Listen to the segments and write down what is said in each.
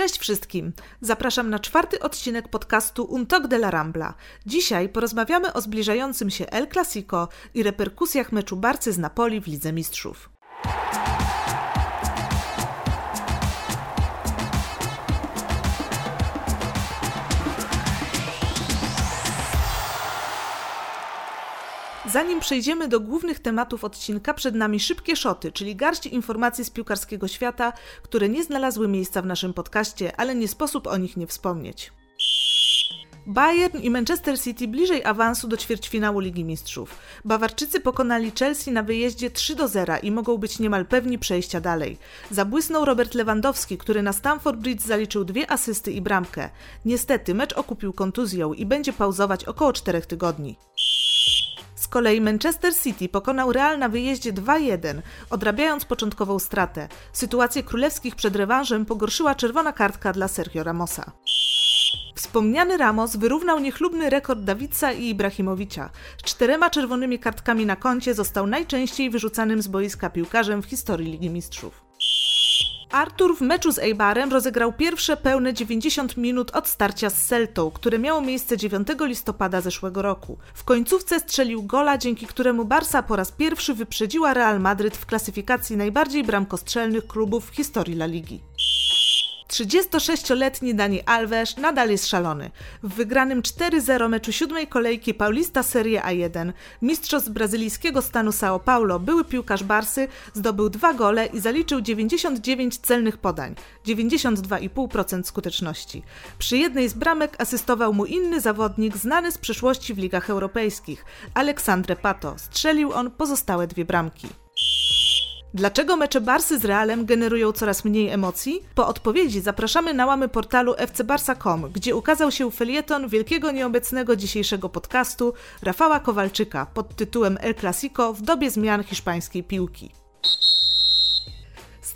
Cześć wszystkim! Zapraszam na czwarty odcinek podcastu Un Toc de la Rambla. Dzisiaj porozmawiamy o zbliżającym się El Clasico i reperkusjach meczu Barcy z Napoli w Lidze Mistrzów. Zanim przejdziemy do głównych tematów odcinka, przed nami szybkie szoty, czyli garść informacji z piłkarskiego świata, które nie znalazły miejsca w naszym podcaście, ale nie sposób o nich nie wspomnieć. Bayern i Manchester City bliżej awansu do ćwierćfinału Ligi Mistrzów. Bawarczycy pokonali Chelsea na wyjeździe 3 do 0 i mogą być niemal pewni przejścia dalej. Zabłysnął Robert Lewandowski, który na Stamford Bridge zaliczył dwie asysty i bramkę. Niestety mecz okupił kontuzją i będzie pauzować około 4 tygodni. Kolei Manchester City pokonał Real na wyjeździe 2-1, odrabiając początkową stratę. Sytuację królewskich przed rewanżem pogorszyła czerwona kartka dla Sergio Ramosa. Wspomniany Ramos wyrównał niechlubny rekord Dawidsa i Ibrahimowicza. Z czterema czerwonymi kartkami na koncie został najczęściej wyrzucanym z boiska piłkarzem w historii Ligi Mistrzów. Artur w meczu z Eibarem rozegrał pierwsze pełne 90 minut od starcia z Celtą, które miało miejsce 9 listopada zeszłego roku. W końcówce strzelił gola, dzięki któremu Barca po raz pierwszy wyprzedziła Real Madryt w klasyfikacji najbardziej bramkostrzelnych klubów w historii La Ligi. 36-letni Dani Alves nadal jest szalony. W wygranym 4-0 meczu siódmej kolejki Paulista Serie A1 mistrzostw brazylijskiego stanu São Paulo, były piłkarz Barsy, zdobył dwa gole i zaliczył 99 celnych podań, 92,5% skuteczności. Przy jednej z bramek asystował mu inny zawodnik znany z przeszłości w ligach europejskich, Aleksandre Pato. Strzelił on pozostałe dwie bramki. Dlaczego mecze Barsy z Realem generują coraz mniej emocji? Po odpowiedzi zapraszamy na łamy portalu fcbarsa.com, gdzie ukazał się felieton wielkiego nieobecnego dzisiejszego podcastu Rafała Kowalczyka pod tytułem El Clasico w dobie zmian hiszpańskiej piłki.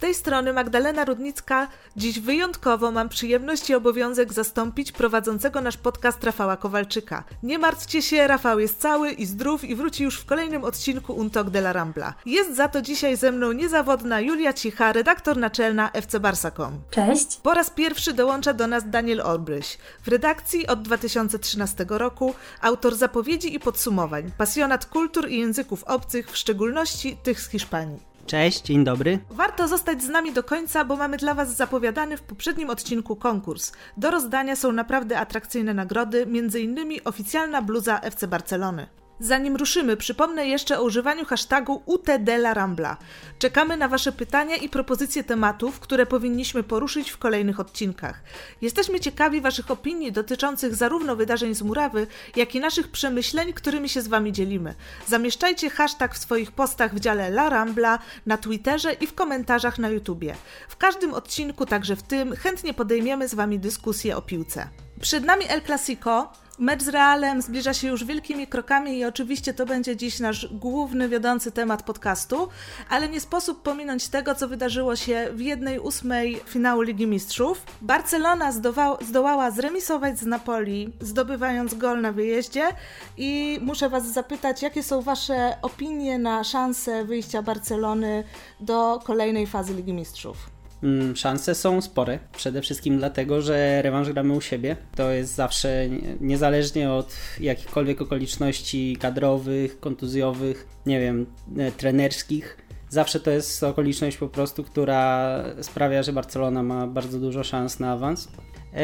Z tej strony Magdalena Rudnicka. Dziś wyjątkowo mam przyjemność i obowiązek zastąpić prowadzącego nasz podcast Rafała Kowalczyka. Nie martwcie się, Rafał jest cały i zdrów i wróci już w kolejnym odcinku Untok de la Rambla. Jest za to dzisiaj ze mną niezawodna Julia Cicha, redaktor naczelna fcbarsa.com. Cześć. Po raz pierwszy dołącza do nas Daniel Olbryś. W redakcji od 2013 roku autor zapowiedzi i podsumowań, pasjonat kultur i języków obcych, w szczególności tych z Hiszpanii. Cześć, dzień dobry. Warto zostać z nami do końca, bo mamy dla Was zapowiadany w poprzednim odcinku konkurs. Do rozdania są naprawdę atrakcyjne nagrody, m.in. oficjalna bluza FC Barcelony. Zanim ruszymy, przypomnę jeszcze o używaniu hashtagu UTDLaRambla. Czekamy na Wasze pytania i propozycje tematów, które powinniśmy poruszyć w kolejnych odcinkach. Jesteśmy ciekawi Waszych opinii dotyczących zarówno wydarzeń z Murawy, jak i naszych przemyśleń, którymi się z Wami dzielimy. Zamieszczajcie hashtag w swoich postach w dziale La Rambla, na Twitterze i w komentarzach na YouTubie. W każdym odcinku, także w tym, chętnie podejmiemy z Wami dyskusję o piłce. Przed nami El Clasico, Mecz z Realem zbliża się już wielkimi krokami i oczywiście to będzie dziś nasz główny, wiodący temat podcastu, ale nie sposób pominąć tego, co wydarzyło się w jednej ósmej finału Ligi Mistrzów. Barcelona zdoła, zdołała zremisować z Napoli, zdobywając gol na wyjeździe i muszę Was zapytać, jakie są Wasze opinie na szanse wyjścia Barcelony do kolejnej fazy Ligi Mistrzów? Mm, szanse są spore. Przede wszystkim dlatego, że rewanż gramy u siebie. To jest zawsze niezależnie od jakichkolwiek okoliczności kadrowych, kontuzjowych, nie wiem, e, trenerskich. Zawsze to jest okoliczność po prostu, która sprawia, że Barcelona ma bardzo dużo szans na awans. E,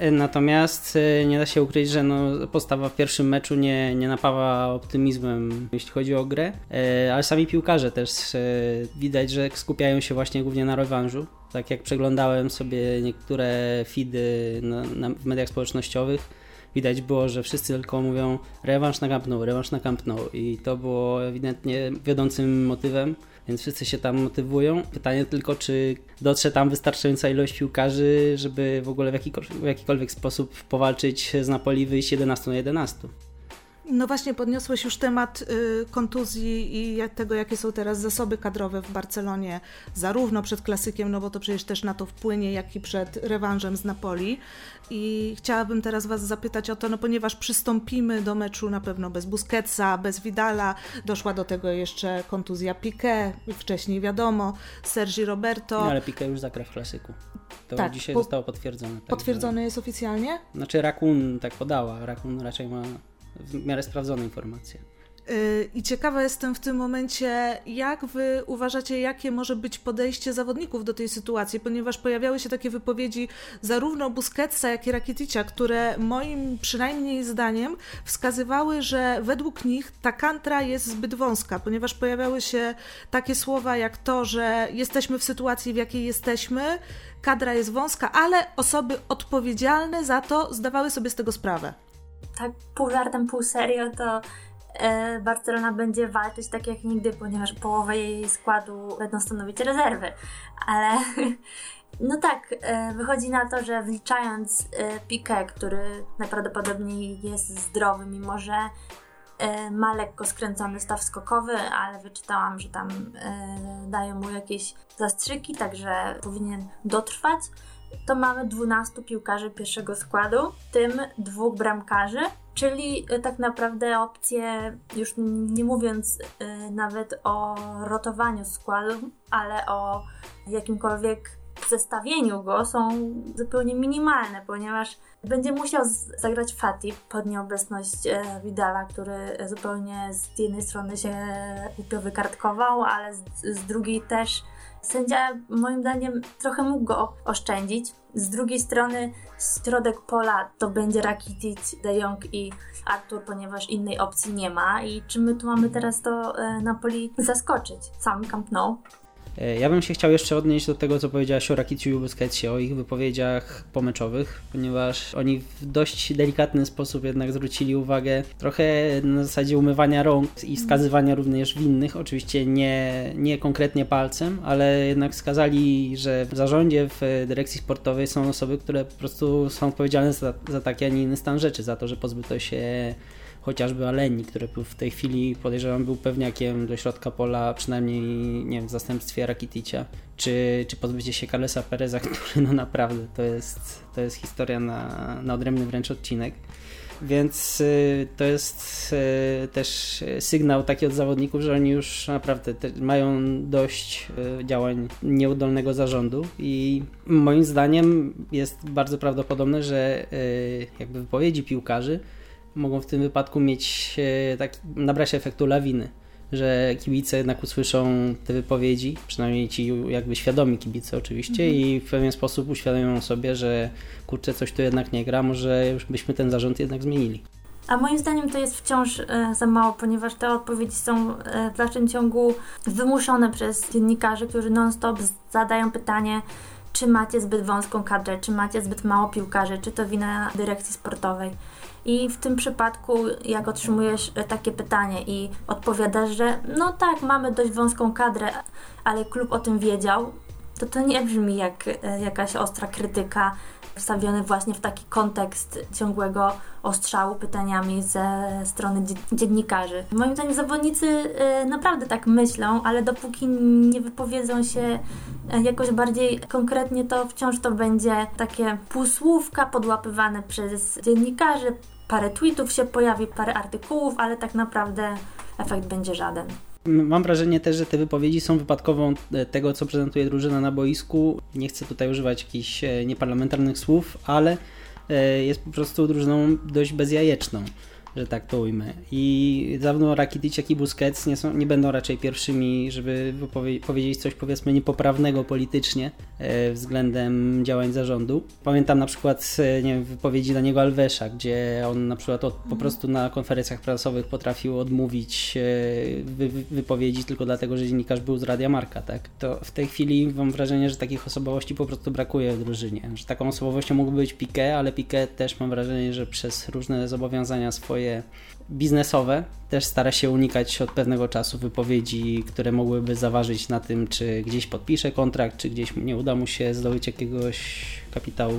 e, natomiast e, nie da się ukryć, że no, postawa w pierwszym meczu nie, nie napawa optymizmem, jeśli chodzi o grę, ale sami piłkarze też widać, że skupiają się właśnie głównie na rewanżu. Tak jak przeglądałem sobie niektóre feedy na, na, w mediach społecznościowych, widać było, że wszyscy tylko mówią rewanż na Camp Nou, rewanż na Camp Nou i to było ewidentnie wiodącym motywem więc wszyscy się tam motywują. Pytanie tylko, czy dotrze tam wystarczająca ilość piłkarzy, żeby w ogóle w w jakikolwiek sposób powalczyć z Napoli wyjść 11 na 11. No właśnie, podniosłeś już temat y, kontuzji i tego, jakie są teraz zasoby kadrowe w Barcelonie, zarówno przed klasykiem, no bo to przecież też na to wpłynie, jak i przed rewanżem z Napoli. I chciałabym teraz Was zapytać o to, no ponieważ przystąpimy do meczu na pewno bez Busquetsa, bez Vidala, doszła do tego jeszcze kontuzja Piqué, wcześniej wiadomo, Sergi Roberto. No, ale Piqué już zagra w klasyku. To tak, dzisiaj po... zostało potwierdzone. Potwierdzone jest oficjalnie? Znaczy Rakun tak podała, Rakun raczej ma w miarę sprawdzone informacje. Y, I ciekawa jestem w tym momencie, jak wy uważacie, jakie może być podejście zawodników do tej sytuacji, ponieważ pojawiały się takie wypowiedzi zarówno Busquetsa, jak i Rakiticia, które moim przynajmniej zdaniem wskazywały, że według nich ta kantra jest zbyt wąska, ponieważ pojawiały się takie słowa jak to, że jesteśmy w sytuacji, w jakiej jesteśmy, kadra jest wąska, ale osoby odpowiedzialne za to zdawały sobie z tego sprawę tak pół żartem, pół serio, to e, Barcelona będzie walczyć tak jak nigdy, ponieważ połowę jej składu będą stanowić rezerwy. Ale no tak, e, wychodzi na to, że wliczając e, Piqué, który najprawdopodobniej jest zdrowy, mimo że ma lekko skręcony staw skokowy, ale wyczytałam, że tam dają mu jakieś zastrzyki, także powinien dotrwać to mamy 12 piłkarzy pierwszego składu, w tym dwóch bramkarzy, czyli e, tak naprawdę opcje, już nie mówiąc y, nawet o rotowaniu składu, ale o jakimkolwiek zestawieniu go są zupełnie minimalne, ponieważ będzie musiał zagrać Fati pod nieobecność e, Vidala, który zupełnie z jednej strony się głupio wykartkował, ale z, z drugiej też Sędzia moim zdaniem trochę mógł go oszczędzić. Z drugiej strony środek pola to będzie Rakitic, De Jong i Artur, ponieważ innej opcji nie ma. I czy my tu mamy teraz to e, Napoli zaskoczyć? Sam Camp Nou. E, ja bym się chciał jeszcze odnieść do tego, co powiedziałaś o Rakiciu i Busquetsie, o ich wypowiedziach pomeczowych, ponieważ oni w dość delikatny sposób jednak zwrócili uwagę trochę na zasadzie umywania rąk i wskazywania również winnych, oczywiście nie, nie konkretnie palcem, ale jednak wskazali, że w zarządzie, w dyrekcji sportowej są osoby, które po prostu są odpowiedzialne za, za taki, a nie inny stan rzeczy, za to, że pozbyto się chociażby Aleni, który w tej chwili podejrzewam był pewniakiem do środka pola, przynajmniej nie wiem, w zastępstwie Rakiticia, czy, czy pozbycie się Carlesa Pereza, który no naprawdę to jest, to jest historia na, na odrębny wręcz odcinek. Więc y, to jest y, też sygnał taki od zawodników, że oni już naprawdę mają dość y, działań nieudolnego zarządu i moim zdaniem jest bardzo prawdopodobne, że jakby wypowiedzi piłkarzy mogą w tym wypadku mieć tak, nabrać efektu lawiny, że kibice jednak usłyszą te wypowiedzi, przynajmniej ci jakby świadomi kibice oczywiście mhm. i w pewien sposób uświadomią sobie, że kurczę, coś tu jednak nie gra, może już byśmy ten zarząd jednak zmienili. A moim zdaniem to jest wciąż e, za mało, ponieważ te odpowiedzi są e, w dalszym ciągu wymuszone przez dziennikarzy, którzy non-stop zadają pytanie, czy macie zbyt wąską kadrę, czy macie zbyt mało piłkarzy, czy to wina dyrekcji sportowej. I w tym przypadku, jak otrzymujesz e, takie pytanie i odpowiadasz, że no tak, mamy dość wąską kadrę, ale klub o tym wiedział, to to nie brzmi jak e, jakaś ostra krytyka wstawiony właśnie w taki kontekst ciągłego ostrzału pytaniami ze strony dziennikarzy. Moim zdaniem zawodnicy y, naprawdę tak myślą, ale dopóki nie wypowiedzą się jakoś bardziej konkretnie, to wciąż to będzie takie półsłówka podłapywane przez dziennikarzy. Parę tweetów się pojawi, parę artykułów, ale tak naprawdę efekt będzie żaden. Mam wrażenie też, że te wypowiedzi są wypadkową e, tego, co prezentuje drużyna na boisku. Nie chcę tutaj używać jakichś e, nieparlamentarnych słów, ale e, jest po prostu drużyną dość bezjajeczną że tak to ujmę. I zarówno Rakitic, jak i Busquets nie, są, nie będą raczej pierwszymi, żeby powiedzieć coś powiedzmy niepoprawnego politycznie e, względem działań zarządu. Pamiętam na przykład e, nie wiem, wypowiedzi Daniego Alvesa, gdzie on na przykład od, po prostu na konferencjach prasowych potrafił odmówić e, wy, wypowiedzi tylko dlatego, że dziennikarz był z Radia Marka, tak? To w tej chwili mam wrażenie, że takich osobowości po prostu brakuje w drużynie. Że taką osobowością mógłby być Piqué, ale Piqué też mam wrażenie, że przez różne zobowiązania swoje swoje biznesowe też stara się unikać od pewnego czasu wypowiedzi, które mogłyby zaważyć na tym, czy gdzieś podpisze kontrakt, czy gdzieś nie uda mu się zdobyć jakiegoś kapitału.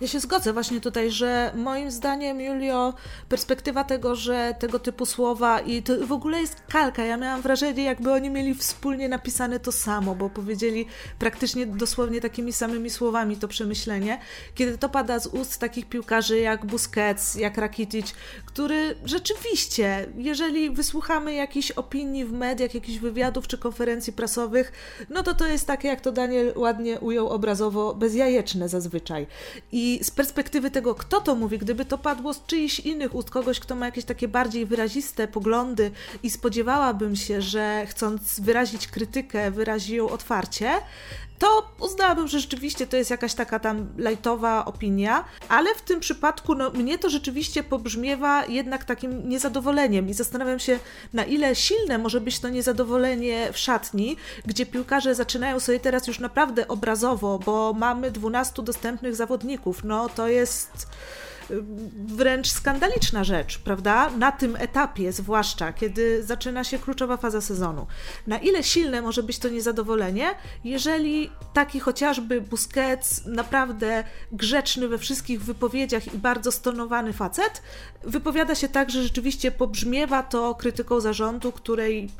Ja się zgodzę właśnie tutaj, że moim zdaniem, Julio, perspektywa tego, że tego typu słowa i to w ogóle jest kalka. Ja miałam wrażenie, jakby oni mieli wspólnie napisane to samo, bo powiedzieli praktycznie dosłownie takimi samymi słowami to przemyślenie. Kiedy to pada z ust takich piłkarzy jak Busquets, jak Rakitic, który rzeczywiście, jeżeli wysłuchamy jakichś opinii w mediach, jakichś wywiadów czy konferencji prasowych, no to to jest takie, jak to Daniel ładnie ujął obrazowo, bezjajeczne zazwyczaj. I z perspektywy tego, kto to mówi, gdyby to padło z czyichś innych ust, kogoś, kto ma jakieś takie bardziej wyraziste poglądy i spodziewałabym się, że chcąc wyrazić krytykę, wyrazi ją otwarcie, to uznałabym, że rzeczywiście to jest jakaś taka tam lajtowa opinia, ale w tym przypadku no, mnie to rzeczywiście pobrzmiewa jednak takim niezadowoleniem i zastanawiam się, na ile silne może być to niezadowolenie w szatni, gdzie piłkarze zaczynają sobie teraz już naprawdę obrazowo, bo mamy 12 dostępnych zawodników. No to jest wręcz skandaliczna rzecz, prawda? Na tym etapie, zwłaszcza kiedy zaczyna się kluczowa faza sezonu. Na ile silne może być to niezadowolenie, jeżeli taki chociażby Busquets, naprawdę grzeczny we wszystkich wypowiedziach i bardzo stonowany facet, wypowiada się tak, że rzeczywiście pobrzmiewa to krytyką zarządu, której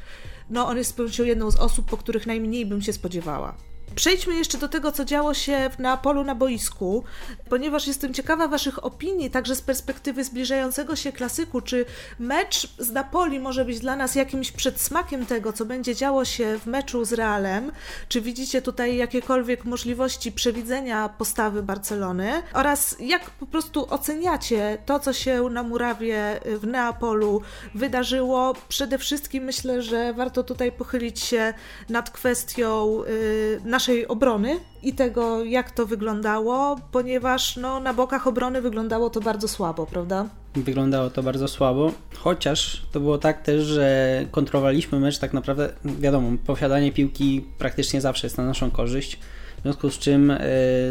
no, on jest pewnie jedną z osób, po których najmniej bym się spodziewała. Przejdźmy jeszcze do tego, co działo się na polu na boisku, ponieważ jestem ciekawa Waszych opinii, także z perspektywy zbliżającego się klasyku. Czy mecz z Napoli może być dla nas jakimś przedsmakiem tego, co będzie działo się w meczu z Realem? Czy widzicie tutaj jakiekolwiek możliwości przewidzenia postawy Barcelony? Oraz jak po prostu oceniacie to, co się na murawie w Neapolu wydarzyło? Przede wszystkim myślę, że warto tutaj pochylić się nad kwestią yy, naszej obrony i tego, jak to wyglądało, ponieważ no, na bokach obrony wyglądało to bardzo słabo, prawda? Wyglądało to bardzo słabo, chociaż to było tak też, że kontrolowaliśmy mecz tak naprawdę, wiadomo, posiadanie piłki praktycznie zawsze jest na naszą korzyść. W związku z czym y,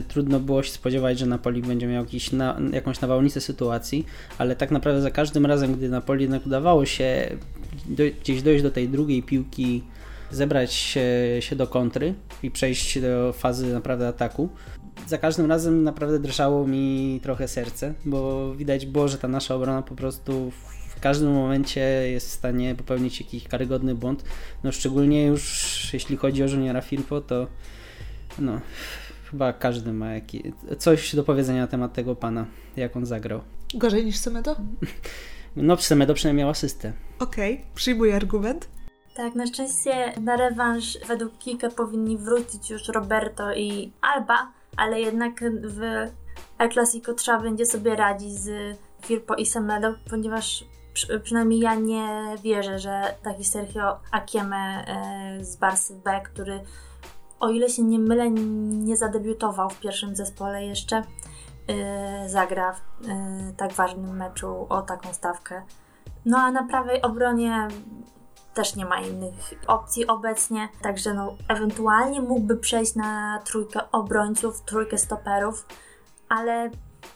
trudno było się spodziewać, że Napoli będzie miał jakiś na, jakąś nawałnicę sytuacji, ale tak naprawdę za każdym razem, gdy Napoli jednak udawało się do, gdzieś dojść do tej drugiej piłki zebrać się, się do kontry i przejść do fazy naprawdę ataku. Za każdym razem naprawdę drżało mi trochę serce, bo widać było, że ta nasza obrona po prostu w każdym momencie jest w stanie popełnić jakiś karygodny błąd. No szczególnie już jeśli chodzi o Juniora Firpo, to no chyba każdy ma jakieś coś do powiedzenia na temat tego pana, jak on zagrał. Gorzej niż Semedo? No, Semedo przynajmniej miał asystę. Okej, okay, przyjmuję argument. Tak, na szczęście na rewanż według Kika powinni wrócić już Roberto i Alba, ale jednak w El Clasico trzeba będzie sobie radzić z Firpo i Semedo, ponieważ przy, przynajmniej ja nie wierzę, że taki Sergio Akieme e, z Barsy B, który o ile się nie mylę, nie zadebiutował w pierwszym zespole jeszcze, e, zagra w e, tak ważnym meczu o taką stawkę. No a na prawej obronie też nie ma innych opcji obecnie, także no, ewentualnie mógłby przejść na trójkę obrońców, trójkę stoperów, ale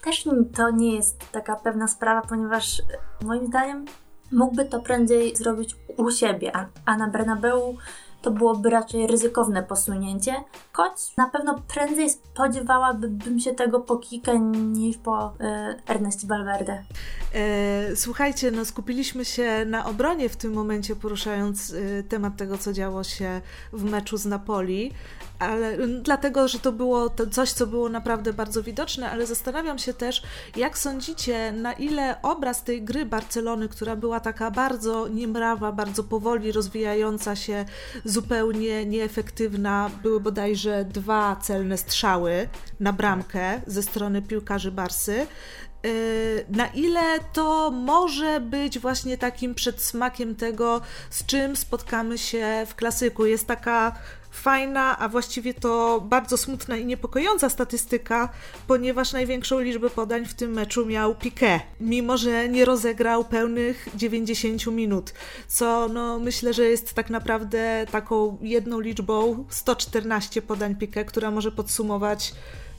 też to nie jest taka pewna sprawa, ponieważ moim zdaniem mógłby to prędzej zrobić u siebie, a, a na Bernabeu to byłoby raczej ryzykowne posunięcie, choć na pewno prędzej spodziewałabym się tego po Kike niż po e, Ernesto Valverde. E, słuchajcie, no skupiliśmy się na obronie w tym momencie, poruszając e, temat tego, co działo się w meczu z Napoli, ale dlatego, że to było to coś, co było naprawdę bardzo widoczne, ale zastanawiam się też, jak sądzicie, na ile obraz tej gry Barcelony, która była taka bardzo niemrawa, bardzo powoli rozwijająca się, zupełnie nieefektywna, były bodajże dwa celne strzały na bramkę ze strony piłkarzy Barsy, y, na ile to może być właśnie takim przedsmakiem tego, z czym spotkamy się w klasyku. Jest taka fajna, a właściwie to bardzo smutna i niepokojąca statystyka, ponieważ największą liczbę podań w tym meczu miał Piqué, mimo że nie rozegrał pełnych 90 minut, co no, myślę, że jest tak naprawdę taką jedną liczbą 114 podań Piqué, która może podsumować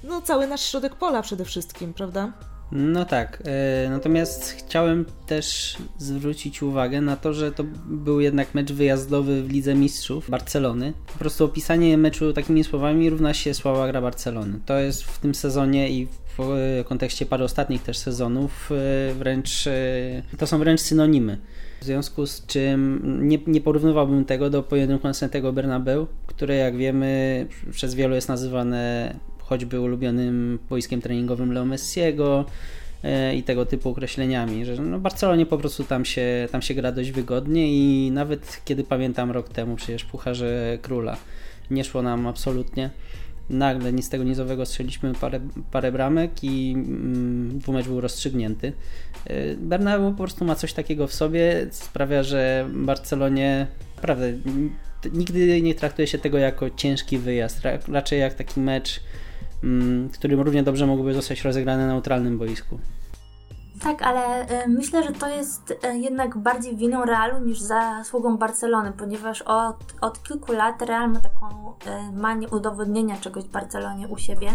no, cały nasz środek pola przede wszystkim, prawda? No tak, e, natomiast chciałem też zwrócić uwagę na to, że to był jednak mecz wyjazdowy w Lidze Mistrzów Barcelony. Po prostu opisanie meczu takimi słowami równa się słaba gra Barcelony. To jest w tym sezonie i w kontekście paru ostatnich też sezonów e, wręcz, e, to są wręcz synonimy. W związku z czym nie, nie porównywałbym tego do pojedynku na Santiago Bernabeu, które jak wiemy przez wielu jest nazywane choćby ulubionym boiskiem treningowym Leo Messiego e, i tego typu określeniami, że no Barcelonie po prostu tam się, tam się gra dość wygodnie i nawet kiedy pamiętam rok temu przecież Pucharze Króla nie szło nam absolutnie. Nagle nic tego nizowego strzeliśmy parę, parę bramek i mm, dwumecz był rozstrzygnięty. E, Bernabeu po prostu ma coś takiego w sobie, sprawia, że Barcelonie naprawdę nigdy nie traktuje się tego jako ciężki wyjazd, raczej jak taki mecz którym równie dobrze mogłyby zostać rozegrane na neutralnym boisku. Tak, ale y, myślę, że to jest y, jednak bardziej winą Realu niż zasługą Barcelony, ponieważ od, od kilku lat Real ma taką y, manię udowodnienia czegoś Barcelonie u siebie.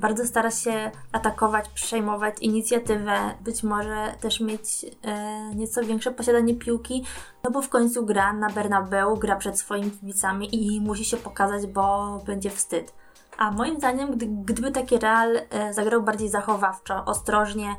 Bardzo stara się atakować, przejmować inicjatywę, być może też mieć nieco większe posiadanie piłki, no bo w końcu gra na Bernabeu, gra przed swoimi kibicami i musi się pokazać, bo będzie wstyd. A moim zdaniem, gdy, gdyby taki Real e, zagrał bardziej zachowawczo, ostrożnie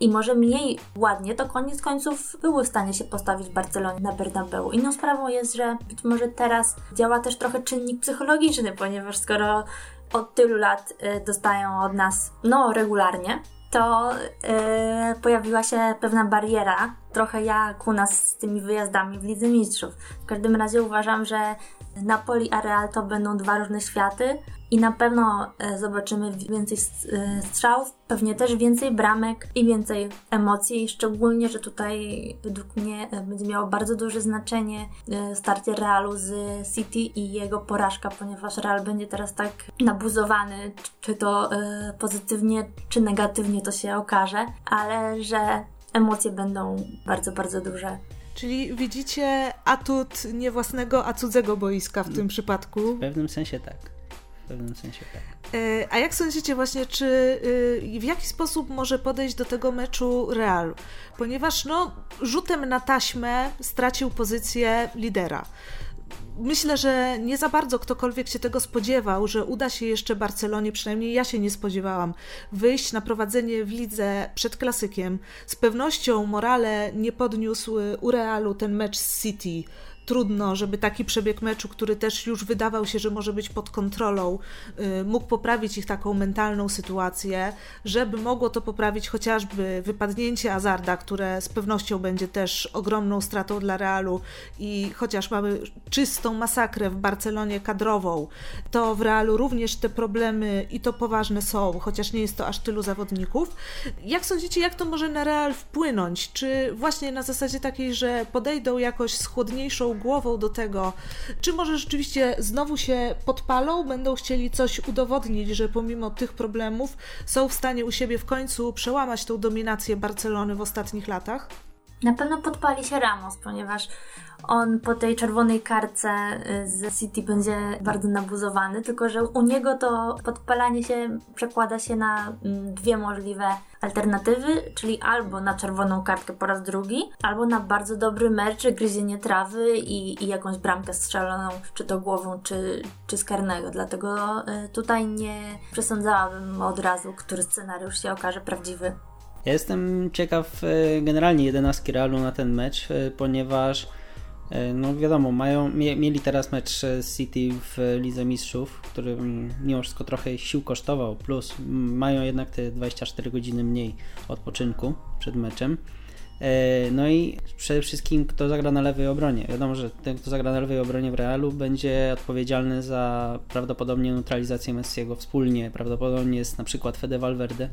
i może mniej ładnie, to koniec końców były w stanie się postawić Barcelonie na Bernabeu. Inną sprawą jest, że być może teraz działa też trochę czynnik psychologiczny, ponieważ skoro od tylu lat e, dostają od nas, no regularnie, to yy, pojawiła się pewna bariera, trochę jak u nas z tymi wyjazdami w Lidze Mistrzów. W każdym razie uważam, że Napoli a Real to będą dwa różne światy i na pewno e, zobaczymy więcej e, strzałów, pewnie też więcej bramek i więcej emocji, szczególnie, że tutaj według mnie e, będzie miało bardzo duże znaczenie starcie Realu z City i jego porażka, ponieważ Real będzie teraz tak nabuzowany, czy to pozytywnie, czy negatywnie to się okaże, ale że emocje będą bardzo, bardzo duże. Czyli widzicie atut nie własnego, a cudzego boiska w tym przypadku? W pewnym sensie tak. W pewnym sensie tak. E, a jak sądzicie właśnie, czy y, w jaki sposób może podejść do tego meczu Real? Ponieważ no, rzutem na taśmę stracił pozycję lidera myślę, że nie za bardzo ktokolwiek się tego spodziewał, że uda się jeszcze Barcelonie, przynajmniej ja się nie spodziewałam, wyjść na prowadzenie w lidze przed klasykiem. Z pewnością Morale nie podniósł u Realu ten mecz z City trudno, żeby taki przebieg meczu, który też już wydawał się, że może być pod kontrolą, y, mógł poprawić ich taką mentalną sytuację, żeby mogło to poprawić chociażby wypadnięcie Azarda, które z pewnością będzie też ogromną stratą dla Realu i chociaż mamy czystą masakrę w Barcelonie kadrową, to w Realu również te problemy i to poważne są, chociaż nie jest to aż tylu zawodników. Jak sądzicie, jak to może na Real wpłynąć? Czy właśnie na zasadzie takiej, że podejdą jakoś z chłodniejszą głową do tego, czy może rzeczywiście znowu się podpalą, będą chcieli coś udowodnić, że pomimo tych problemów są w stanie u siebie w końcu przełamać tą dominację Barcelony w ostatnich latach? Na pewno podpali się Ramos, ponieważ on po tej czerwonej karce y, z City będzie bardzo nabuzowany, tylko że u niego to podpalanie się przekłada się na mm, dwie możliwe alternatywy, czyli albo na czerwoną kartkę po raz drugi, albo na bardzo dobry mecz, gryzienie trawy i, i jakąś bramkę strzeloną, czy to głową, czy, czy z karnego. Dlatego y, tutaj nie przesądzałabym od razu, który scenariusz się okaże prawdziwy. Ja jestem ciekaw y, generalnie jedenastki Realu na ten mecz, ponieważ no wiadomo, mają, mieli teraz mecz City w Lidze Mistrzów, który mimo wszystko trochę sił kosztował, plus mają jednak te 24 godziny mniej odpoczynku przed meczem. E, no i przede wszystkim kto zagra na lewej obronie. Wiadomo, że ten kto zagra na lewej obronie w Realu będzie odpowiedzialny za prawdopodobnie neutralizację Messiego wspólnie. Prawdopodobnie jest na przykład Fede Valverde,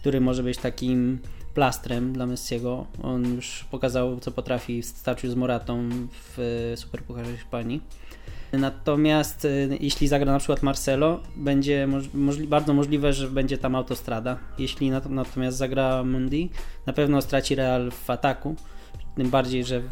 który może być takim plastrem dla Messiego. On już pokazał, co potrafi w starciu z Moratą w Superpucharze Hiszpanii. Natomiast y, jeśli zagra na przykład Marcelo, będzie możli bardzo możliwe, że będzie tam autostrada. Jeśli natomiast zagra Mundi, na pewno straci Real w ataku. Tym bardziej, że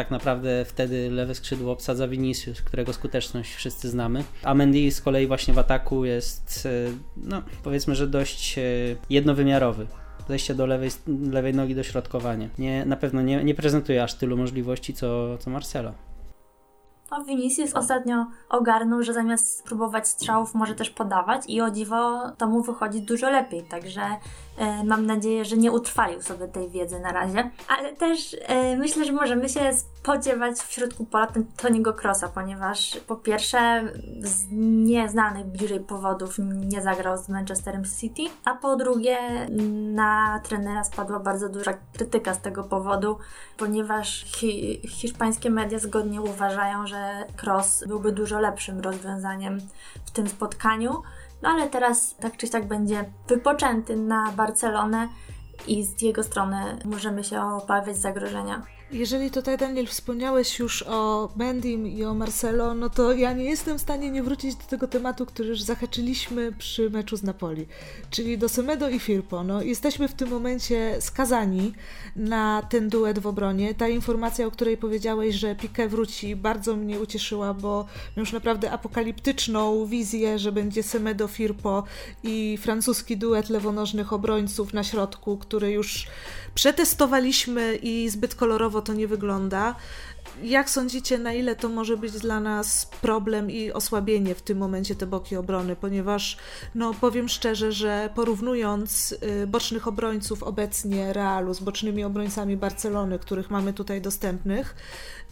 tak naprawdę wtedy lewe skrzydło obsadza Vinicius, którego skuteczność wszyscy znamy. A Mendy z kolei właśnie w ataku jest, y, no powiedzmy, że dość y, jednowymiarowy zejście do lewej, lewej nogi, dośrodkowanie. Nie, na pewno nie, nie prezentuje aż tylu możliwości, co, co Marcelo. No, Vinicius ostatnio ogarnął, że zamiast próbować strzałów może też podawać i o dziwo to mu wychodzi dużo lepiej, także e, mam nadzieję, że nie utrwalił sobie tej wiedzy na razie. Ale też e, myślę, że możemy się spodziewać w środku pola Toniego Crossa, ponieważ po pierwsze z nieznanych bliżej powodów nie zagrał z Manchesterem City, a po drugie na trenera spadła bardzo duża krytyka z tego powodu, ponieważ hi hiszpańskie media zgodnie uważają, że Cross byłby dużo lepszym rozwiązaniem w tym spotkaniu. No ale teraz tak czy siak będzie wypoczęty na Barcelonę i z jego strony możemy się obawiać zagrożenia. Jeżeli tutaj, Daniel, wspomniałeś już o Mendim i o Marcelo, no to ja nie jestem w stanie nie wrócić do tego tematu, który już zahaczyliśmy przy meczu z Napoli, czyli do Semedo i Firpo. No, jesteśmy w tym momencie skazani na ten duet w obronie. Ta informacja, o której powiedziałeś, że Piqué wróci, bardzo mnie ucieszyła, bo już naprawdę apokaliptyczną wizję, że będzie Semedo, Firpo i francuski duet lewonożnych obrońców na środku, który już przetestowaliśmy i zbyt kolorowo to nie wygląda. Jak sądzicie, na ile to może być dla nas problem i osłabienie w tym momencie te boki obrony? Ponieważ, no powiem szczerze, że porównując y, bocznych obrońców obecnie Realu z bocznymi obrońcami Barcelony, których mamy tutaj dostępnych,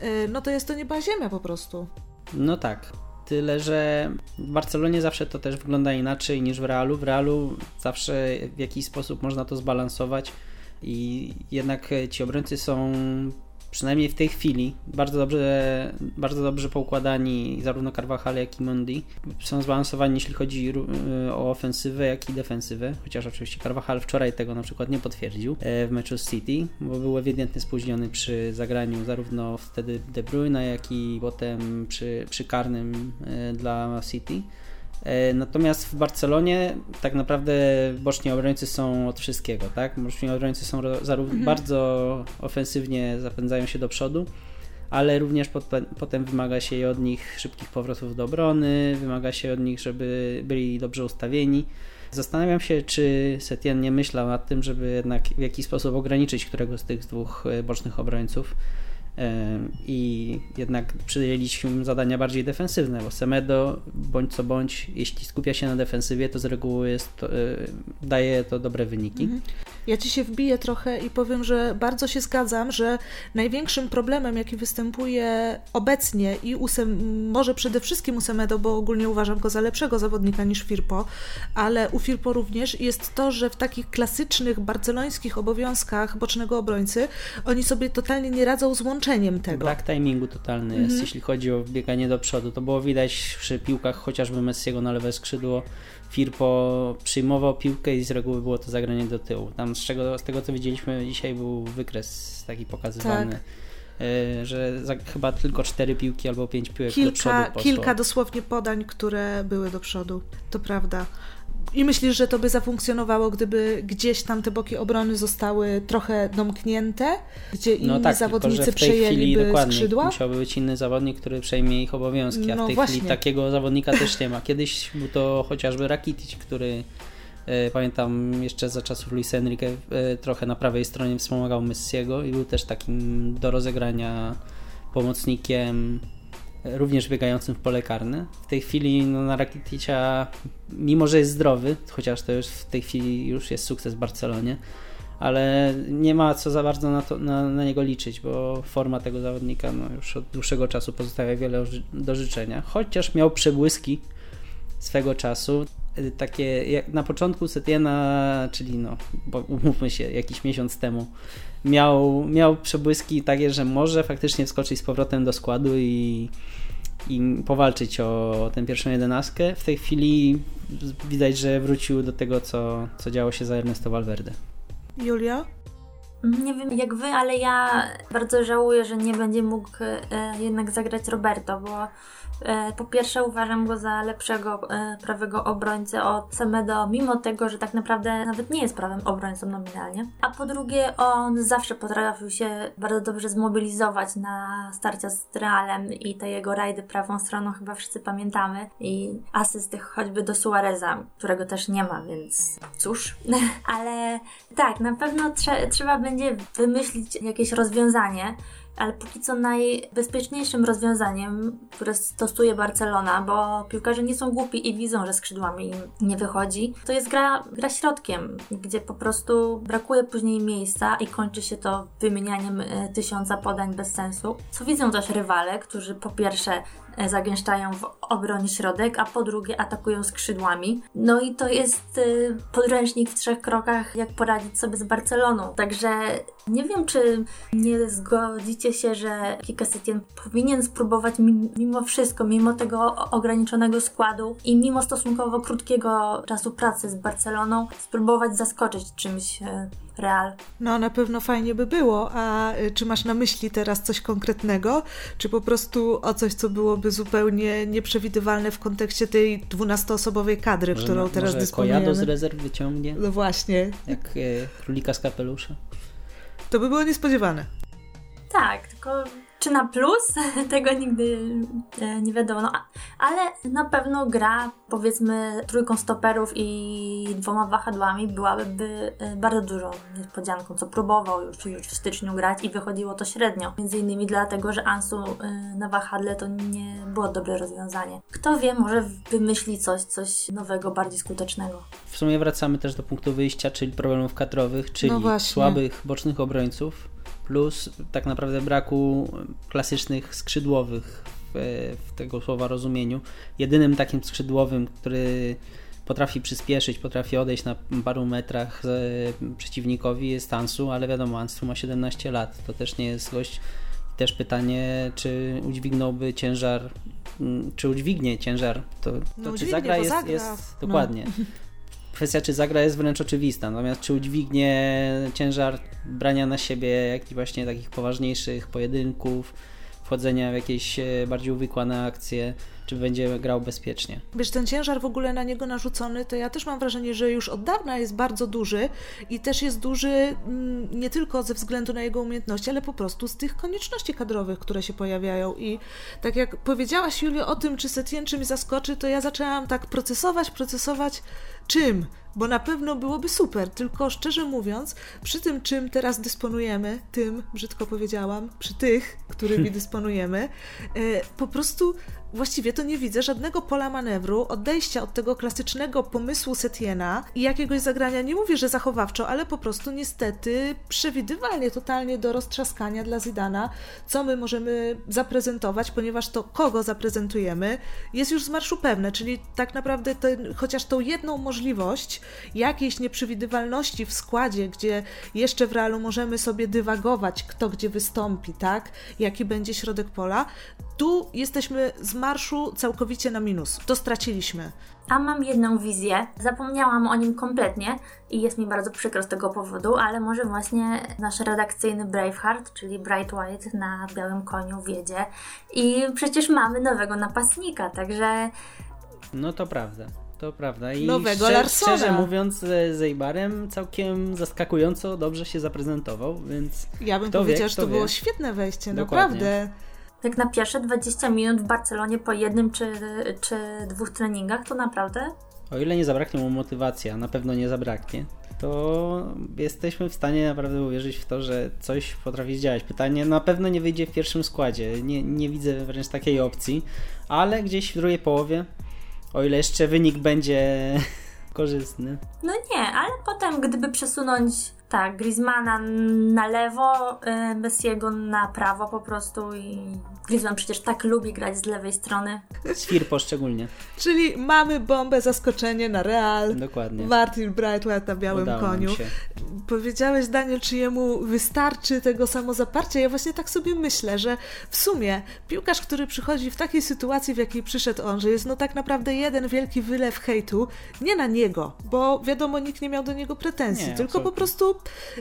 y, no to jest to nieba ziemia po prostu. No tak. Tyle, że w Barcelonie zawsze to też wygląda inaczej niż w Realu. W Realu zawsze w jakiś sposób można to zbalansować i jednak ci obrońcy są przynajmniej w tej chwili bardzo dobrze, bardzo dobrze poukładani zarówno Carvajal jak i Mondi. Są zbalansowani jeśli chodzi y, o ofensywę jak i defensywę, chociaż oczywiście Carvajal wczoraj tego na przykład nie potwierdził e, w meczu z City, bo był ewidentnie spóźniony przy zagraniu zarówno wtedy De Bruyne jak i potem przy, przy karnym e, dla City. E, natomiast w Barcelonie tak naprawdę boczni obrońcy są od wszystkiego, tak? Boczni obrońcy są mhm. bardzo ofensywnie zapędzają się do przodu, ale również pod, potem wymaga się od nich szybkich powrotów do obrony, wymaga się od nich, żeby byli dobrze ustawieni. Zastanawiam się, czy Setien nie myślał nad tym, żeby jednak w jakiś sposób ograniczyć którego z tych dwóch e, bocznych obrońców i jednak przyjęliśmy zadania bardziej defensywne, bo Semedo bądź co bądź, jeśli skupia się na defensywie, to z reguły jest e, daje to dobre wyniki. Mhm. Ja ci się wbiję trochę i powiem, że bardzo się zgadzam, że największym problemem, jaki występuje obecnie i u Sem, może przede wszystkim u Semedo, bo ogólnie uważam go za lepszego zawodnika niż Firpo, ale u Firpo również jest to, że w takich klasycznych barcelońskich obowiązkach bocznego obrońcy oni sobie totalnie nie radzą z łączeniem tego. Brak timingu totalny jest, mhm. jeśli chodzi o bieganie do przodu. To było widać przy piłkach chociażby Messiego na lewe skrzydło Firpo przyjmował piłkę i z reguły było to zagranie do tyłu. Tam z, czego, z tego co widzieliśmy dzisiaj był wykres taki pokazywany. Tak e, że za, chyba tylko cztery piłki albo pięć piłek kilka, do przodu poszło. Kilka dosłownie podań, które były do przodu. To prawda. I myślisz, że to by zafunkcjonowało, gdyby gdzieś tam te boki obrony zostały trochę domknięte, gdzie inni no tak, zawodnicy tylko, przejęliby skrzydła? Musiałby być inny zawodnik, który przejmie ich obowiązki, a no w tej właśnie. chwili takiego zawodnika też nie ma. Kiedyś był to chociażby Rakitic, który e, pamiętam jeszcze za czasów Luis Enrique e, trochę na prawej stronie wspomagał Messiego i był też takim do rozegrania pomocnikiem również biegającym w pole karne. W tej chwili no, na Rakiticia, mimo że jest zdrowy, chociaż to już w tej chwili już jest sukces w Barcelonie, ale nie ma co za bardzo na, to, na, na niego liczyć, bo forma tego zawodnika no, już od dłuższego czasu pozostawia wiele do życzenia. Chociaż miał przebłyski swego czasu, takie jak na początku Setiena, czyli no, bo umówmy się, jakiś miesiąc temu, miał, miał przebłyski takie, że może faktycznie wskoczyć z powrotem do składu i, i powalczyć o tę pierwszą jedenastkę. W tej chwili widać, że wrócił do tego, co, co działo się za Ernesto Valverde. Julia? Nie wiem jak wy, ale ja bardzo żałuję, że nie będzie mógł e, jednak zagrać Roberto, bo po pierwsze uważam go za lepszego e, prawego obrońcę od Semedo, mimo tego, że tak naprawdę nawet nie jest prawym obrońcą nominalnie. A po drugie on zawsze potrafił się bardzo dobrze zmobilizować na starcia z Realem i te jego rajdy prawą stroną chyba wszyscy pamiętamy i asysty choćby do Suareza, którego też nie ma, więc cóż. Ale tak, na pewno trze trzeba będzie wymyślić jakieś rozwiązanie, ale póki co najbezpieczniejszym rozwiązaniem, które stosuje Barcelona, bo piłkarze nie są głupi i widzą, że skrzydłami im nie wychodzi, to jest gra, gra środkiem, gdzie po prostu brakuje później miejsca i kończy się to wymienianiem e, tysiąca podań bez sensu. Co widzą też rywale, którzy po pierwsze zagęszczają w obronie środek, a po drugie atakują skrzydłami. No i to jest y, podręcznik w trzech krokach, jak poradzić sobie z Barceloną. Także nie wiem, czy nie zgodzicie się, że Kika Setien powinien spróbować mimo wszystko, mimo tego ograniczonego składu i mimo stosunkowo krótkiego czasu pracy z Barceloną, spróbować zaskoczyć czymś e, Real. No, na pewno fajnie by było. A y, czy masz na myśli teraz coś konkretnego? Czy po prostu o coś, co byłoby zupełnie nieprzewidywalne w kontekście tej dwunastoosobowej kadry, może, którą teraz może dysponujemy? Kojado z rezerw wyciągnie? No właśnie. Jak e, królika z kapelusza. To by było niespodziewane. Tak, tylko czy na plus? Tego nigdy e, nie wiadomo. No, ale na pewno gra, powiedzmy, trójką stoperów i dwoma wahadłami byłaby e, bardzo dużą niespodzianką, co próbował już, już w styczniu grać i wychodziło to średnio. Między innymi dlatego, że Ansu e, na wahadle to nie było dobre rozwiązanie. Kto wie, może wymyśli coś, coś nowego, bardziej skutecznego. W sumie wracamy też do punktu wyjścia, czyli problemów kadrowych, czyli no słabych bocznych obrońców plus tak naprawdę braku klasycznych skrzydłowych w, w tego słowa rozumieniu. Jedynym takim skrzydłowym, który potrafi przyspieszyć, potrafi odejść na paru metrach przeciwnikowi jest Ansu, ale wiadomo, Ansu ma 17 lat, to też nie jest gość. Też pytanie, czy udźwignąłby ciężar, mm, czy udźwignie ciężar, to, to no, czy zagra jest, zagra. jest dokładnie. No. kwestia, czy zagra jest wręcz oczywista, natomiast czy udźwignie ciężar brania na siebie jakichś właśnie takich poważniejszych pojedynków, wchodzenia w jakieś e, bardziej uwikłane akcje, czy będzie grał bezpiecznie. Wiesz, ten ciężar w ogóle na niego narzucony, to ja też mam wrażenie, że już od dawna jest bardzo duży i też jest duży mm, nie tylko ze względu na jego umiejętności, ale po prostu z tych konieczności kadrowych, które się pojawiają. I tak jak powiedziałaś, Julio, o tym, czy Setien czymś zaskoczy, to ja zaczęłam tak procesować, procesować czym, bo na pewno byłoby super, tylko szczerze mówiąc, przy tym, czym teraz dysponujemy, tym, brzydko powiedziałam, przy tych, którymi dysponujemy, e, po prostu właściwie to nie widzę żadnego pola manewru, odejścia od tego klasycznego pomysłu Setiena i jakiegoś zagrania, nie mówię, że zachowawczo, ale po prostu niestety przewidywalnie, totalnie do roztrzaskania dla Zidana, co my możemy zaprezentować, ponieważ to, kogo zaprezentujemy, jest już z marszu pewne, czyli tak naprawdę chociaż tą jedną możliwość jakiejś nieprzewidywalności w składzie, gdzie jeszcze w realu możemy sobie dywagować, kto gdzie wystąpi, tak, jaki będzie środek pola, tu jesteśmy z marszu całkowicie na minus. To straciliśmy. A mam jedną wizję. Zapomniałam o nim kompletnie i jest mi bardzo przykro z tego powodu, ale może właśnie nasz redakcyjny Braveheart, czyli Bright White na białym koniu wiedzie. I przecież mamy nowego napastnika, także. No to prawda. To prawda. I Nowego szczerze, Larsona. Szczerze mówiąc, z Eibarem całkiem zaskakująco dobrze się zaprezentował, więc. Ja bym powiedział, że to wie. było świetne wejście, Dokładnie. naprawdę jak na pierwsze 20 minut w Barcelonie po jednym czy, czy dwóch treningach, to naprawdę. O ile nie zabraknie mu motywacji, a na pewno nie zabraknie, to jesteśmy w stanie naprawdę uwierzyć w to, że coś potrafi zdziałać. Pytanie na pewno nie wyjdzie w pierwszym składzie. Nie, nie widzę wręcz takiej opcji, ale gdzieś w drugiej połowie, o ile jeszcze wynik będzie korzystny. No nie, ale potem gdyby przesunąć tak, Griezmana na lewo, y, Messiego na prawo po prostu i Griezmann przecież tak lubi grać z lewej strony. Z Firpo szczególnie. Czyli mamy bombę, zaskoczenie na Real. Dokładnie. Martin Brightwell na białym Udało koniu. Powiedziałeś, Daniel, czy jemu wystarczy tego samozaparcia? Ja właśnie tak sobie myślę, że w sumie piłkarz, który przychodzi w takiej sytuacji, w jakiej przyszedł on, że jest no tak naprawdę jeden wielki wylew hejtu, nie na niego, bo wiadomo, nikt nie miał do niego pretensji, nie, tylko absolutnie. po prostu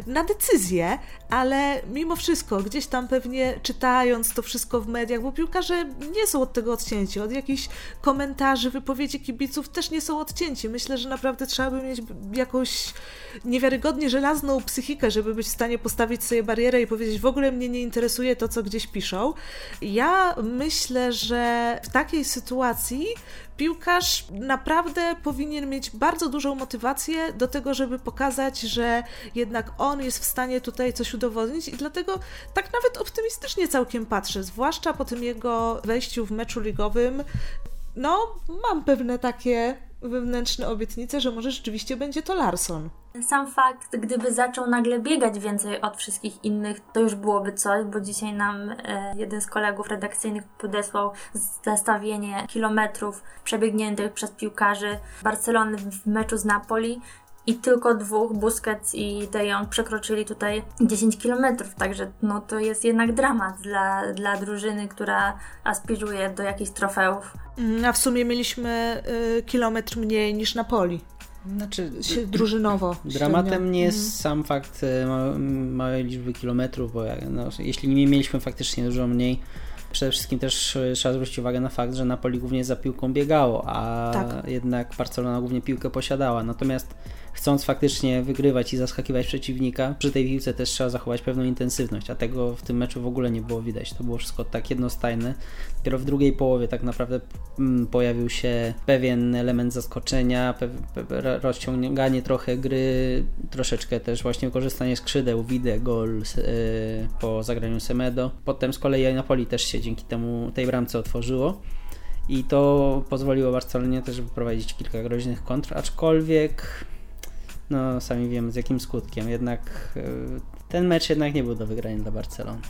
na decyzję, ale mimo wszystko, gdzieś tam pewnie czytając to wszystko w mediach, bo piłkarze nie są od tego odcięci, od jakichś komentarzy, wypowiedzi kibiców też nie są odcięci. Myślę, że naprawdę trzeba by mieć jakąś niewiarygodnie żelazną psychikę, żeby być w stanie postawić sobie barierę i powiedzieć, w ogóle mnie nie interesuje to, co gdzieś piszą. Ja myślę, że w takiej sytuacji piłkarz naprawdę powinien mieć bardzo dużą motywację do tego, żeby pokazać, że jednak on jest w stanie tutaj coś udowodnić i dlatego tak nawet optymistycznie całkiem patrzę, zwłaszcza po tym jego wejściu w meczu ligowym. No, mam pewne takie wewnętrzne obietnice, że może rzeczywiście będzie to Larson. Sam fakt, gdyby zaczął nagle biegać więcej od wszystkich innych, to już byłoby coś, bo dzisiaj nam e, jeden z kolegów redakcyjnych podesłał zestawienie kilometrów przebiegniętych przez piłkarzy Barcelony w meczu z Napoli i tylko dwóch, Busquets i De Jong, przekroczyli tutaj 10 km, także no, to jest jednak dramat dla, dla drużyny, która aspiruje do jakichś trofeów. Mm, a w sumie mieliśmy y, kilometr mniej niż Napoli. Znaczy, się drużynowo. Dramatem średnio. nie jest mhm. sam fakt y, małej liczby kilometrów, bo no, jeśli nie mieliśmy faktycznie dużo mniej, Przede wszystkim też e, trzeba zwrócić uwagę na fakt, że Napoli głównie za piłką biegało, a tak. jednak Barcelona głównie piłkę posiadała. Natomiast chcąc faktycznie wygrywać i zaskakiwać przeciwnika, przy tej piłce też trzeba zachować pewną intensywność, a tego w tym meczu w ogóle nie było widać. To było wszystko tak jednostajne. Dopiero w drugiej połowie tak naprawdę mm, pojawił się pewien element zaskoczenia, rozciąganie trochę gry, troszeczkę też właśnie wykorzystanie skrzydeł, widzę gol yy, po zagraniu Semedo. Potem z kolei Napoli też się dzięki temu tej bramce otworzyło. I to pozwoliło Barcelonie też wyprowadzić kilka groźnych kontr, aczkolwiek no sami wiemy z jakim skutkiem. Jednak e, ten mecz jednak nie był do wygrania dla Barcelony.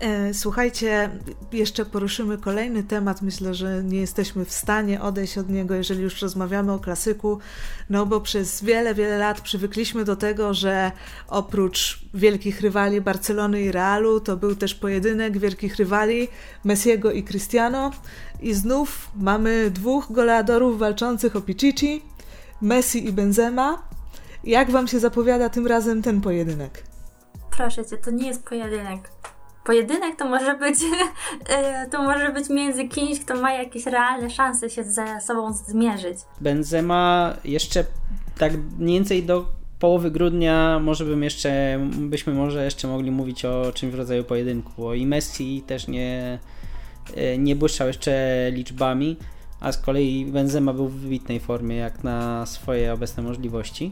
E, słuchajcie, jeszcze poruszymy kolejny temat. Myślę, że nie jesteśmy w stanie odejść od niego, jeżeli już rozmawiamy o klasyku, no bo przez wiele, wiele lat przywykliśmy do tego, że oprócz wielkich rywali Barcelony i Realu, to był też pojedynek wielkich rywali Messiego i Cristiano. I znów mamy dwóch goleadorów walczących o Pichichi, Messi i Benzema. Jak wam się zapowiada tym razem ten pojedynek? Proszę cię, to nie jest pojedynek. Pojedynek to może być e, to może być między kimś, kto ma jakieś realne szanse się ze sobą zmierzyć. Benzema jeszcze tak mniej więcej do połowy grudnia może bym jeszcze, byśmy może jeszcze mogli mówić o czymś w rodzaju pojedynku, bo i Messi też nie, e, nie błyszczał jeszcze liczbami, a z kolei Benzema był w wybitnej formie jak na swoje obecne możliwości.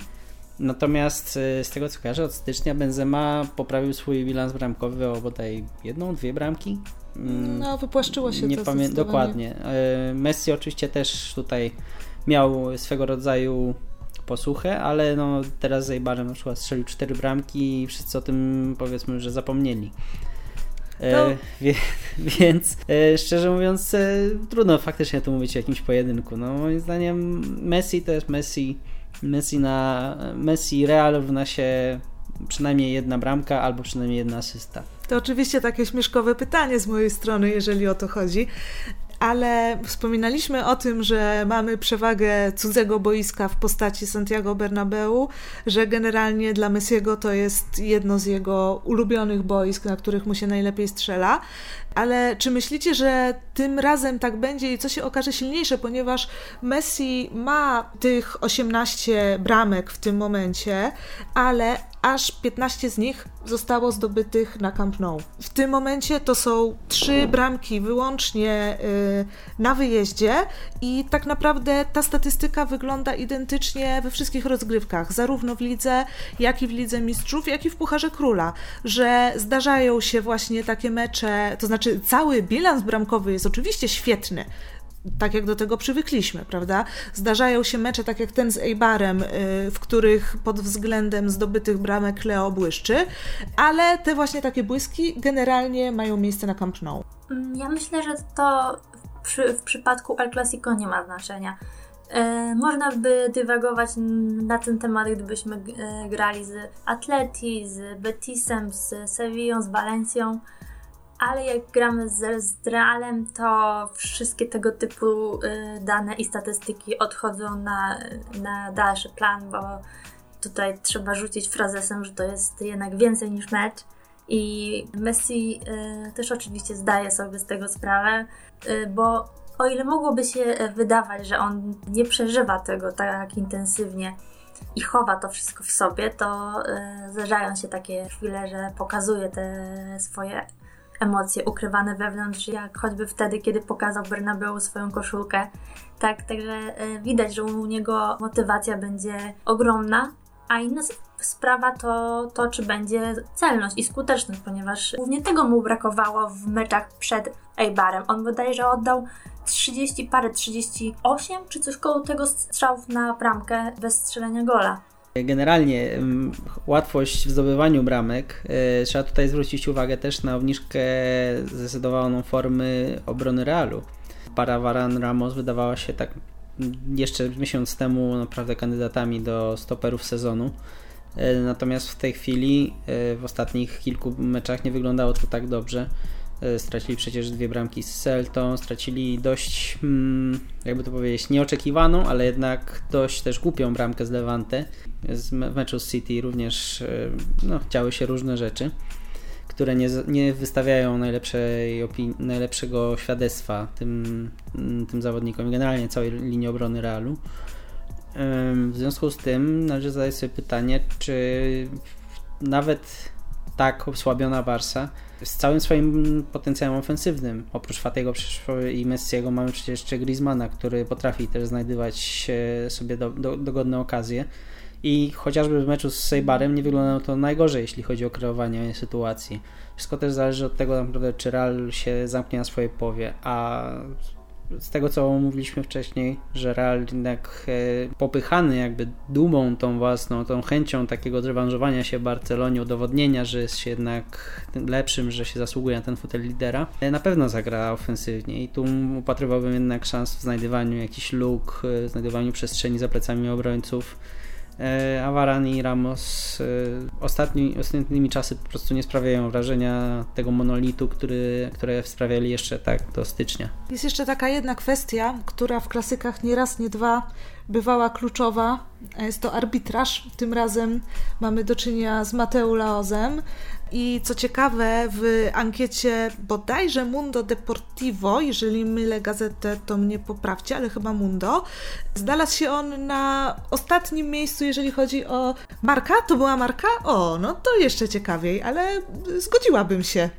Natomiast y, z tego co kojarzę, od stycznia Benzema poprawił swój bilans bramkowy o bodaj jedną, dwie bramki. Mm, no, wypłaszczyło się nie to pamię- Dokładnie. Y, Messi oczywiście też tutaj miał swego rodzaju posłuchę, ale no teraz z Eibarem na przykład strzelił cztery bramki i wszyscy o tym powiedzmy, że zapomnieli. E. Wie, więc e, szczerze mówiąc, e, trudno faktycznie tu mówić o jakimś pojedynku. No, moim zdaniem Messi to jest Messi Messi na Messi Real równa się przynajmniej jedna bramka albo przynajmniej jedna asysta. To oczywiście takie śmieszkowe pytanie z mojej strony, jeżeli o to chodzi ale wspominaliśmy o tym, że mamy przewagę cudzego boiska w postaci Santiago Bernabeu, że generalnie dla Messiego to jest jedno z jego ulubionych boisk, na których mu się najlepiej strzela. Ale czy myślicie, że tym razem tak będzie i co się okaże silniejsze, ponieważ Messi ma tych 18 bramek w tym momencie, ale aż 15 z nich zostało zdobytych na Camp Nou. W tym momencie to są trzy bramki wyłącznie y, na wyjeździe i tak naprawdę ta statystyka wygląda identycznie we wszystkich rozgrywkach, zarówno w lidze, jak i w lidze mistrzów, jak i w Pucharze Króla, że zdarzają się właśnie takie mecze, to znaczy cały bilans bramkowy jest oczywiście świetny, tak jak do tego przywykliśmy, prawda? Zdarzają się mecze, tak jak ten z Eibarem, y, w których pod względem zdobytych bramek Leo błyszczy, ale te właśnie takie błyski generalnie mają miejsce na Camp Nou. Ja myślę, że to przy, w przypadku El Clasico nie ma znaczenia. E, można by dywagować na ten temat, gdybyśmy e, grali z Atleti, z Betisem, z Sevillą, z Valencją ale jak gramy z, z Realem, to wszystkie tego typu y, dane i statystyki odchodzą na, na dalszy plan, bo tutaj trzeba rzucić frazesem, że to jest jednak więcej niż mecz. I Messi y, też oczywiście zdaje sobie z tego sprawę, y, bo o ile mogłoby się wydawać, że on nie przeżywa tego tak intensywnie i chowa to wszystko w sobie, to y, zdarzają się takie chwile, że pokazuje te swoje emocje ukrywane wewnątrz, jak choćby wtedy, kiedy pokazał Bernabeu swoją koszulkę. Tak, także y, widać, że u niego motywacja będzie ogromna, a inna sprawa to to, czy będzie celność i skuteczność, ponieważ głównie tego mu brakowało w meczach przed Eibarem. On bodajże oddał 30 parę, 38 czy coś koło tego strzałów na bramkę bez strzelenia gola. Generalnie łatwość w zdobywaniu bramek. E, trzeba tutaj zwrócić uwagę też na obniżkę zdecydowaną formy obrony Realu. Para Varan Ramos wydawała się tak jeszcze miesiąc temu naprawdę kandydatami do stoperów sezonu. E, natomiast w tej chwili, e, w ostatnich kilku meczach nie wyglądało to tak dobrze. E, stracili przecież dwie bramki z Celtą, stracili dość, hmm, jakby to powiedzieć, nieoczekiwaną, ale jednak dość też głupią bramkę z Levante. W meczu z City również no, działy się różne rzeczy, które nie, nie wystawiają najlepszego świadectwa tym, tym zawodnikom i generalnie całej linii obrony Realu. W związku z tym należy zadać sobie pytanie, czy nawet tak osłabiona Barsa z całym swoim potencjałem ofensywnym, oprócz Fatego i Messiego mamy przecież jeszcze Griezmana, który potrafi też znajdywać sobie do, do, dogodne okazje i chociażby w meczu z Sejbarem nie wyglądało to najgorzej, jeśli chodzi o kreowanie sytuacji. Wszystko też zależy od tego naprawdę, czy Real się zamknie na swojej powie, a z tego co mówiliśmy wcześniej, że Real jednak e, popychany jakby dumą tą własną, tą chęcią takiego zrewanżowania się w Barcelonie, udowodnienia, że jest się jednak lepszym, że się zasługuje na ten fotel lidera, e, na pewno zagra ofensywnie. I tu upatrywałbym jednak szans w znajdywaniu jakichś luk, e, znajdywaniu przestrzeni za plecami obrońców E, Avaran i Ramos e, ostatni, ostatnimi czasy po prostu nie sprawiają wrażenia tego monolitu, który, które sprawiali jeszcze tak do stycznia. Jest jeszcze taka jedna kwestia, która w klasykach nie raz, nie dwa bywała kluczowa. Jest to arbitraż. Tym razem mamy do czynienia z Mateu Laozem. I co ciekawe, w ankiecie bodajże Mundo Deportivo, jeżeli mylę gazetę, to mnie poprawcie, ale chyba Mundo, znalazł się on na ostatnim miejscu, jeżeli chodzi o marka. To była marka? O, no to jeszcze ciekawiej, ale zgodziłabym się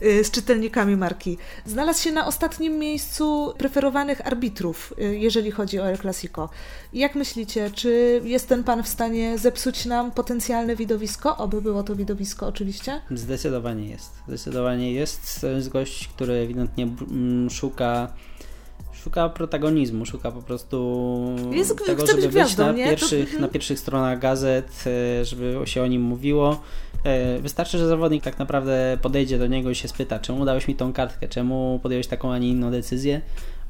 z czytelnikami marki. Znalazł się na ostatnim miejscu preferowanych arbitrów, y, jeżeli chodzi o El Clasico. Jak myślicie, czy jest ten pan w stanie zepsuć nam potencjalne widowisko? Oby było to widowisko oczywiście. Zdecydowanie jest. Zdecydowanie jest. To jest gość, który ewidentnie mm, szuka szuka protagonizmu, szuka po prostu jest, tego, żeby być gwiazdą, na, pierwszych, to... Na pierwszych stronach gazet, e, żeby się o nim mówiło. E, wystarczy, że zawodnik tak naprawdę podejdzie do niego i się spyta, czemu dałeś mi tą kartkę, czemu podjąłeś taką, a nie inną decyzję.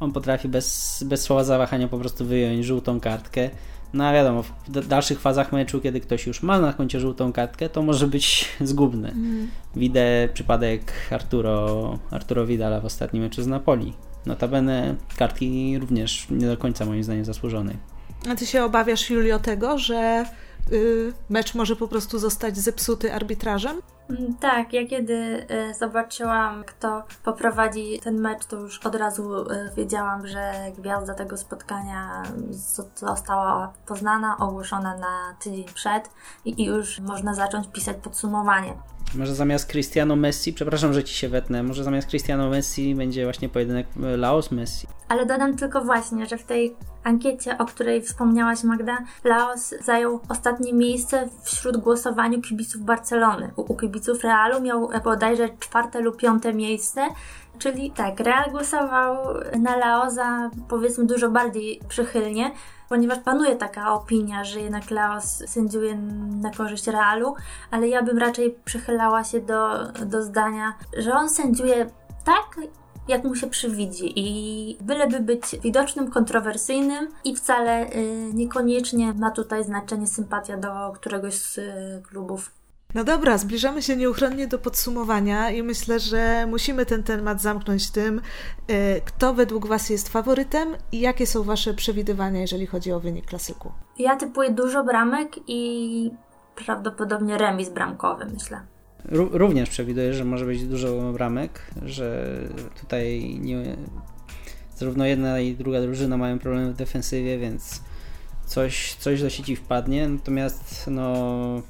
On potrafi bez, bez słowa zawahania po prostu wyjąć żółtą kartkę. No a wiadomo, w dalszych fazach meczu, kiedy ktoś już ma na koncie żółtą kartkę, to może być zgubny. Mm. Widzę przypadek Arturo, Arturo Vidala w ostatnim meczu z Napoli. Notabene kartki również nie do końca moim zdaniem zasłużonej. A ty się obawiasz, Julio, tego, że mecz może po prostu zostać zepsuty arbitrażem? Mm, tak, ja kiedy y, zobaczyłam, kto poprowadzi ten mecz, to już od razu y, wiedziałam, że gwiazda tego spotkania została poznana, ogłoszona na tydzień przed i już można zacząć pisać podsumowanie. Może zamiast Cristiano Messi, przepraszam, że ci się wetnę, może zamiast Cristiano Messi będzie właśnie pojedynek e, Laos Messi. Ale dodam tylko właśnie, że w tej ankiecie, o której wspomniałaś Magda, Laos zajął ostatnie miejsce wśród głosowaniu kibiców Barcelony. U, u kibiców Realu miał bodajże czwarte lub piąte miejsce, czyli tak, Real głosował na Laosa powiedzmy dużo bardziej przychylnie, ponieważ panuje taka opinia, że jednak Laos sędziuje na korzyść Realu, ale ja bym raczej przychylała się do, do zdania, że on sędziuje tak, jak mu się przywidzi i byleby być widocznym, kontrowersyjnym i wcale y, niekoniecznie ma tutaj znaczenie sympatia do któregoś z y, klubów. No dobra, zbliżamy się nieuchronnie do podsumowania i myślę, że musimy ten temat zamknąć tym, y, kto według Was jest faworytem i jakie są Wasze przewidywania, jeżeli chodzi o wynik klasyku. Ja typuję dużo bramek i prawdopodobnie remis bramkowy, myślę. również przewiduję, że może być dużo bramek, że tutaj nie, zarówno jedna i druga drużyna mają problemy w defensywie, więc coś, coś do sieci wpadnie. Natomiast no,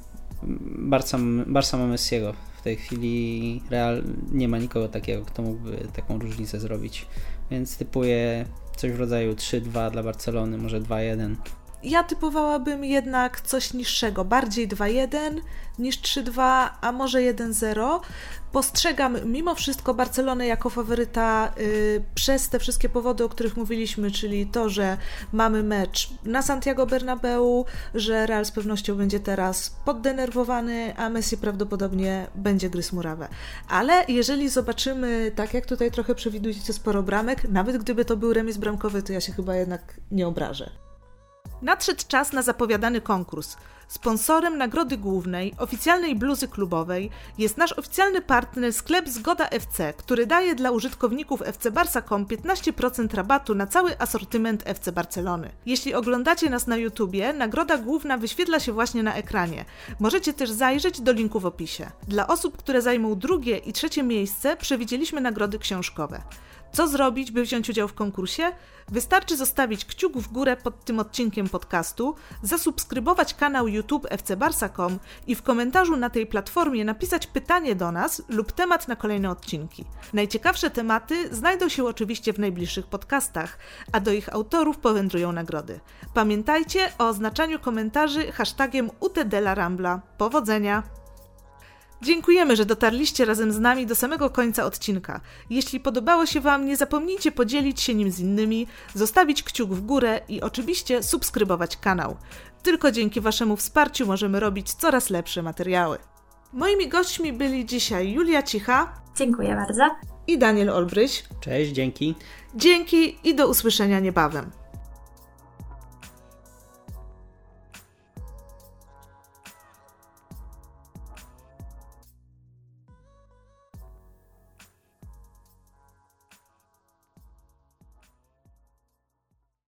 Barca, Barca ma Messiego. W tej chwili Real nie ma nikogo takiego, kto mógłby taką różnicę zrobić. Więc typuję coś w rodzaju 3-2 dla Barcelony, może 2-1. Ja typowałabym jednak coś niższego, bardziej 2-1 niż 3-2, a może 1-0. Postrzegam mimo wszystko Barcelonę jako faworyta yy, przez te wszystkie powody, o których mówiliśmy, czyli to, że mamy mecz na Santiago Bernabeu, że Real z pewnością będzie teraz poddenerwowany, a Messi prawdopodobnie będzie gryzł murawę. Ale jeżeli zobaczymy, tak jak tutaj trochę przewidujecie sporo bramek, nawet gdyby to był remis bramkowy, to ja się chyba jednak nie obrażę. Nadszedł czas na zapowiadany konkurs. Sponsorem nagrody głównej, oficjalnej bluzy klubowej, jest nasz oficjalny partner sklep Zgoda FC, który daje dla użytkowników FC Barsa.com 15% rabatu na cały asortyment FC Barcelony. Jeśli oglądacie nas na YouTubie, nagroda główna wyświetla się właśnie na ekranie. Możecie też zajrzeć do linku w opisie. Dla osób, które zajmą drugie i trzecie miejsce, przewidzieliśmy nagrody książkowe. Co zrobić, by wziąć udział w konkursie? Wystarczy zostawić kciuk w górę pod tym odcinkiem podcastu, zasubskrybować kanał YouTube FC Barsa.com i w komentarzu na tej platformie napisać pytanie do nas lub temat na kolejne odcinki. Najciekawsze tematy znajdą się oczywiście w najbliższych podcastach, a do ich autorów powędrują nagrody. Pamiętajcie o oznaczaniu komentarzy hashtagiem UTDLaRambla. Powodzenia! Dziękujemy, że dotarliście razem z nami do samego końca odcinka. Jeśli podobało się Wam, nie zapomnijcie podzielić się nim z innymi, zostawić kciuk w górę i oczywiście subskrybować kanał. Tylko dzięki Waszemu wsparciu możemy robić coraz lepsze materiały. Moimi gośćmi byli dzisiaj Julia Cicha. Dziękuję bardzo. I Daniel Olbryś. Cześć, dzięki. Dzięki i do usłyszenia niebawem.